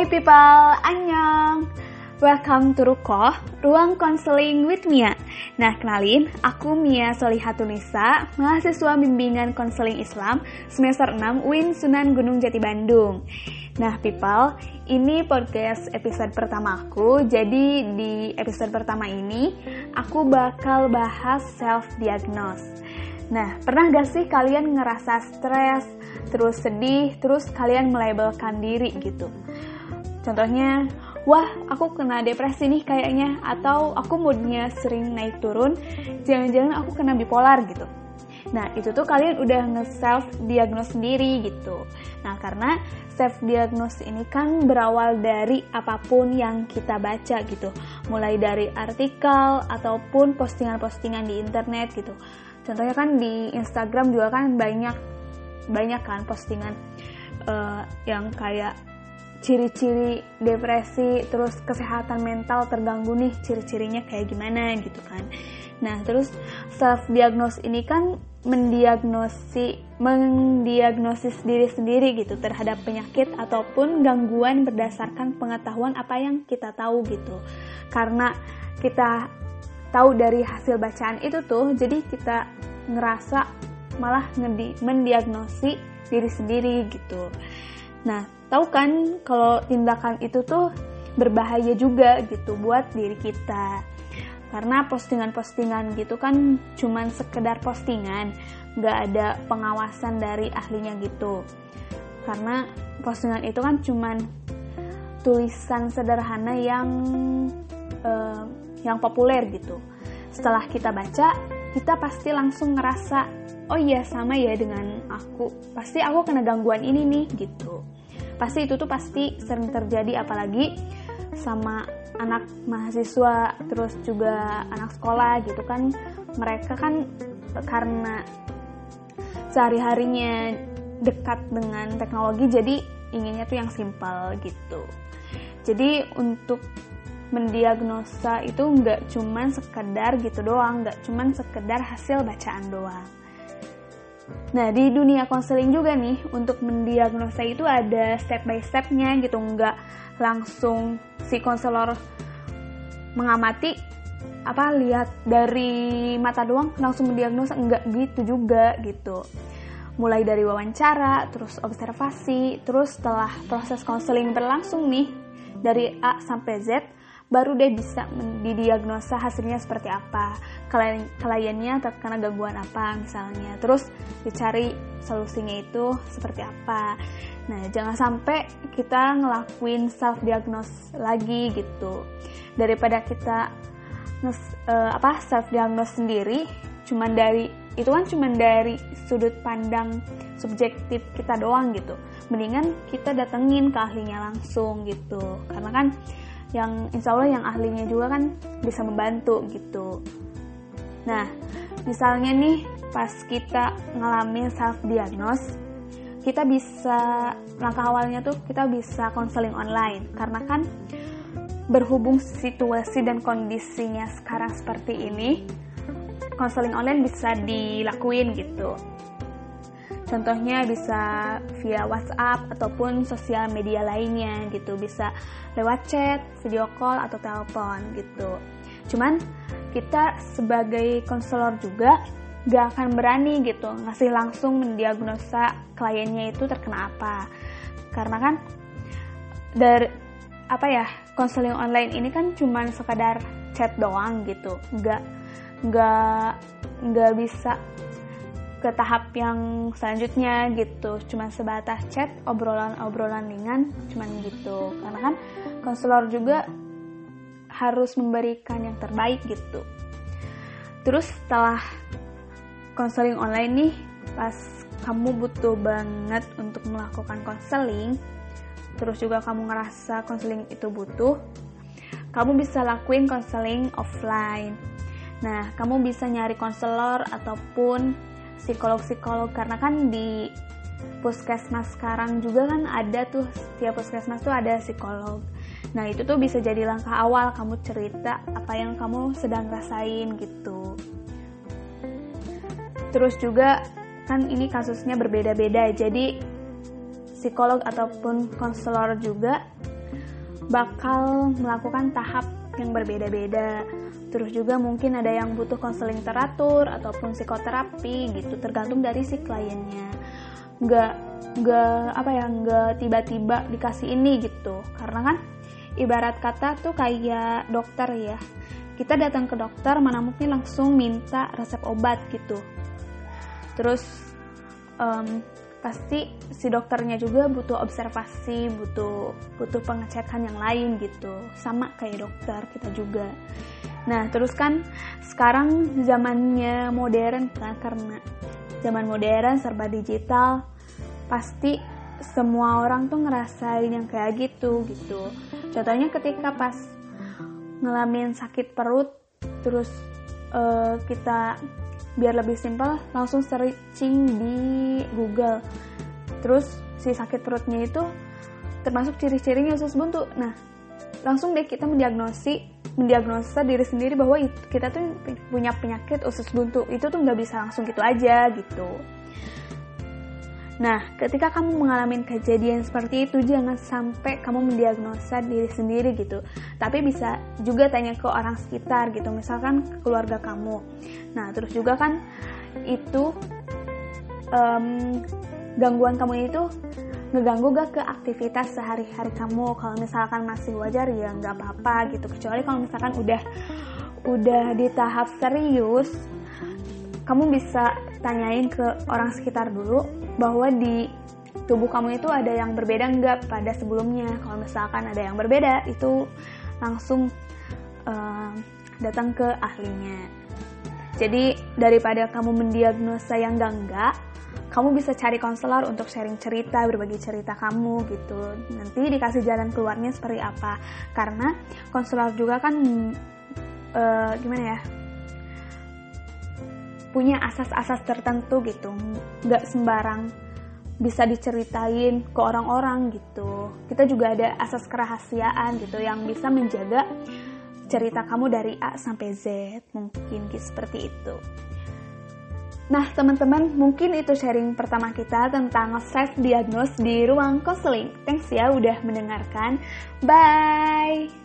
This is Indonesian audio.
Hai people, annyeong. Welcome to Rukoh, ruang konseling with Mia. Nah, kenalin, aku Mia Solihatunisa, mahasiswa bimbingan konseling Islam semester 6 UIN Sunan Gunung Jati Bandung. Nah, people, ini podcast episode pertama aku. Jadi di episode pertama ini aku bakal bahas self diagnose. Nah, pernah gak sih kalian ngerasa stres, terus sedih, terus kalian melabelkan diri gitu? Contohnya, wah aku kena depresi nih kayaknya, atau aku moodnya sering naik turun, jangan-jangan aku kena bipolar gitu. Nah, itu tuh kalian udah nge-self diagnose sendiri gitu. Nah, karena self diagnose ini kan berawal dari apa pun yang kita baca gitu. Mulai dari artikel ataupun postingan-postingan di internet gitu. Contohnya kan di Instagram juga kan banyak banyak kan postingan uh, yang kayak ciri-ciri depresi, terus kesehatan mental terganggu nih, ciri-cirinya kayak gimana gitu kan. Nah, terus self diagnose ini kan mendiagnosi mendiagnosis diri sendiri gitu terhadap penyakit ataupun gangguan berdasarkan pengetahuan apa yang kita tahu gitu. Karena kita tahu dari hasil bacaan itu tuh, jadi kita ngerasa malah mendiagnosi diri sendiri gitu. Nah, tahu kan kalau tindakan itu tuh berbahaya juga gitu buat diri kita. Karena postingan-postingan gitu kan cuman sekedar postingan nggak ada pengawasan dari ahlinya gitu. Karena postingan itu kan cuman tulisan sederhana yang uh, yang populer gitu. Setelah kita baca kita pasti langsung ngerasa oh iya sama ya dengan aku. Pasti aku kena gangguan ini nih gitu pasti itu tuh pasti sering terjadi apalagi sama anak mahasiswa terus juga anak sekolah gitu kan. Mereka kan karena sehari-harinya dekat dengan teknologi jadi inginnya tuh yang simpel gitu. Jadi untuk mendiagnosa itu nggak cuman sekedar gitu doang nggak cuman sekedar hasil bacaan doang Nah, di dunia konseling juga nih, untuk mendiagnosa itu ada step by stepnya gitu, nggak langsung si konselor mengamati apa lihat dari mata doang langsung mendiagnosa. Enggak gitu juga gitu. Mulai dari wawancara terus observasi terus setelah proses konseling berlangsung nih dari A sampai Z baru deh bisa didiagnosa hasilnya seperti apa. Klien kliennya terkena gangguan apa misalnya. Terus dicari solusinya itu seperti apa. Nah jangan sampai kita ngelakuin self diagnose lagi gitu. Daripada kita uh, apa self diagnose sendiri cuman dari itu kan cuman dari sudut pandang subjektif kita doang gitu. Mendingan kita datengin ke ahlinya langsung gitu. Karena kan yang insya Allah yang ahlinya juga kan bisa membantu gitu. Nah misalnya nih pas kita ngalamin self diagnose kita bisa langkah awalnya tuh kita bisa konseling online. Karena kan berhubung situasi dan kondisinya sekarang seperti ini konseling online bisa dilakuin gitu Contohnya bisa via WhatsApp ataupun sosial media lainnya gitu, bisa lewat chat, video call atau telepon gitu. Cuman kita sebagai konselor juga gak akan berani gitu ngasih langsung mendiagnosa kliennya itu terkena apa. Karena kan dari apa ya konseling online ini kan cuman sekadar chat doang gitu, nggak nggak nggak bisa ke tahap yang selanjutnya gitu. Cuma sebatas chat obrolan-obrolan ringan cuman gitu. Karena kan konselor juga harus memberikan yang terbaik gitu. Terus setelah konseling online nih pas kamu butuh banget untuk melakukan konseling terus juga kamu ngerasa konseling itu butuh kamu bisa lakuin konseling offline. Nah kamu bisa nyari konselor ataupun psikolog-psikolog karena kan di puskesmas sekarang juga kan ada tuh setiap puskesmas tuh ada psikolog. Nah itu tuh bisa jadi langkah awal kamu cerita apa yang kamu sedang rasain gitu. Terus juga kan ini kasusnya berbeda-beda jadi psikolog ataupun konselor juga bakal melakukan tahap yang berbeda-beda. Terus juga mungkin ada yang butuh konseling teratur ataupun psikoterapi gitu, tergantung dari si kliennya. Nggak nggak apa ya nggak tiba-tiba dikasih ini gitu, karena kan ibarat kata tuh kayak dokter ya. Kita datang ke dokter mana mungkin langsung minta resep obat gitu. Terus um, pasti si dokternya juga butuh observasi, butuh butuh pengecekan yang lain gitu. Sama kayak dokter kita juga. Nah, terus kan sekarang zamannya modern kan karena zaman modern serba digital, pasti semua orang tuh ngerasain yang kayak gitu gitu. Contohnya ketika pas ngalamin sakit perut terus uh, kita biar lebih simpel langsung searching di Google. Terus si sakit perutnya itu termasuk ciri-cirinya usus buntu. Nah langsung deh kita mendiagnosi mendiagnosa diri sendiri bahwa kita tuh punya penyakit usus buntu. Itu tuh nggak bisa langsung gitu aja gitu Nah, ketika kamu mengalami kejadian seperti itu, jangan sampai kamu mendiagnosa diri sendiri gitu. Tapi bisa juga tanya ke orang sekitar gitu, misalkan keluarga kamu. Nah, terus juga kan itu um, gangguan kamu itu ngeganggu gak ke aktivitas sehari-hari kamu. Kalau misalkan masih wajar ya nggak apa-apa gitu. Kecuali kalau misalkan udah udah di tahap serius, kamu bisa tanyain ke orang sekitar dulu bahwa di tubuh kamu itu ada yang berbeda enggak pada sebelumnya. Kalau misalkan ada yang berbeda, itu langsung uh, datang ke ahlinya. Jadi daripada kamu mendiagnosa yang enggak enggak, kamu bisa cari konselor untuk sharing cerita, berbagi cerita kamu gitu. Nanti dikasih jalan keluarnya seperti apa. Karena konselor juga kan uh, gimana ya? Punya asas-asas tertentu gitu nggak sembarang bisa diceritain ke orang-orang gitu kita juga ada asas kerahasiaan gitu yang bisa menjaga cerita kamu dari A sampai Z mungkin gitu, seperti itu Nah, teman-teman, mungkin itu sharing pertama kita tentang self diagnose di ruang konseling. Thanks ya udah mendengarkan. Bye.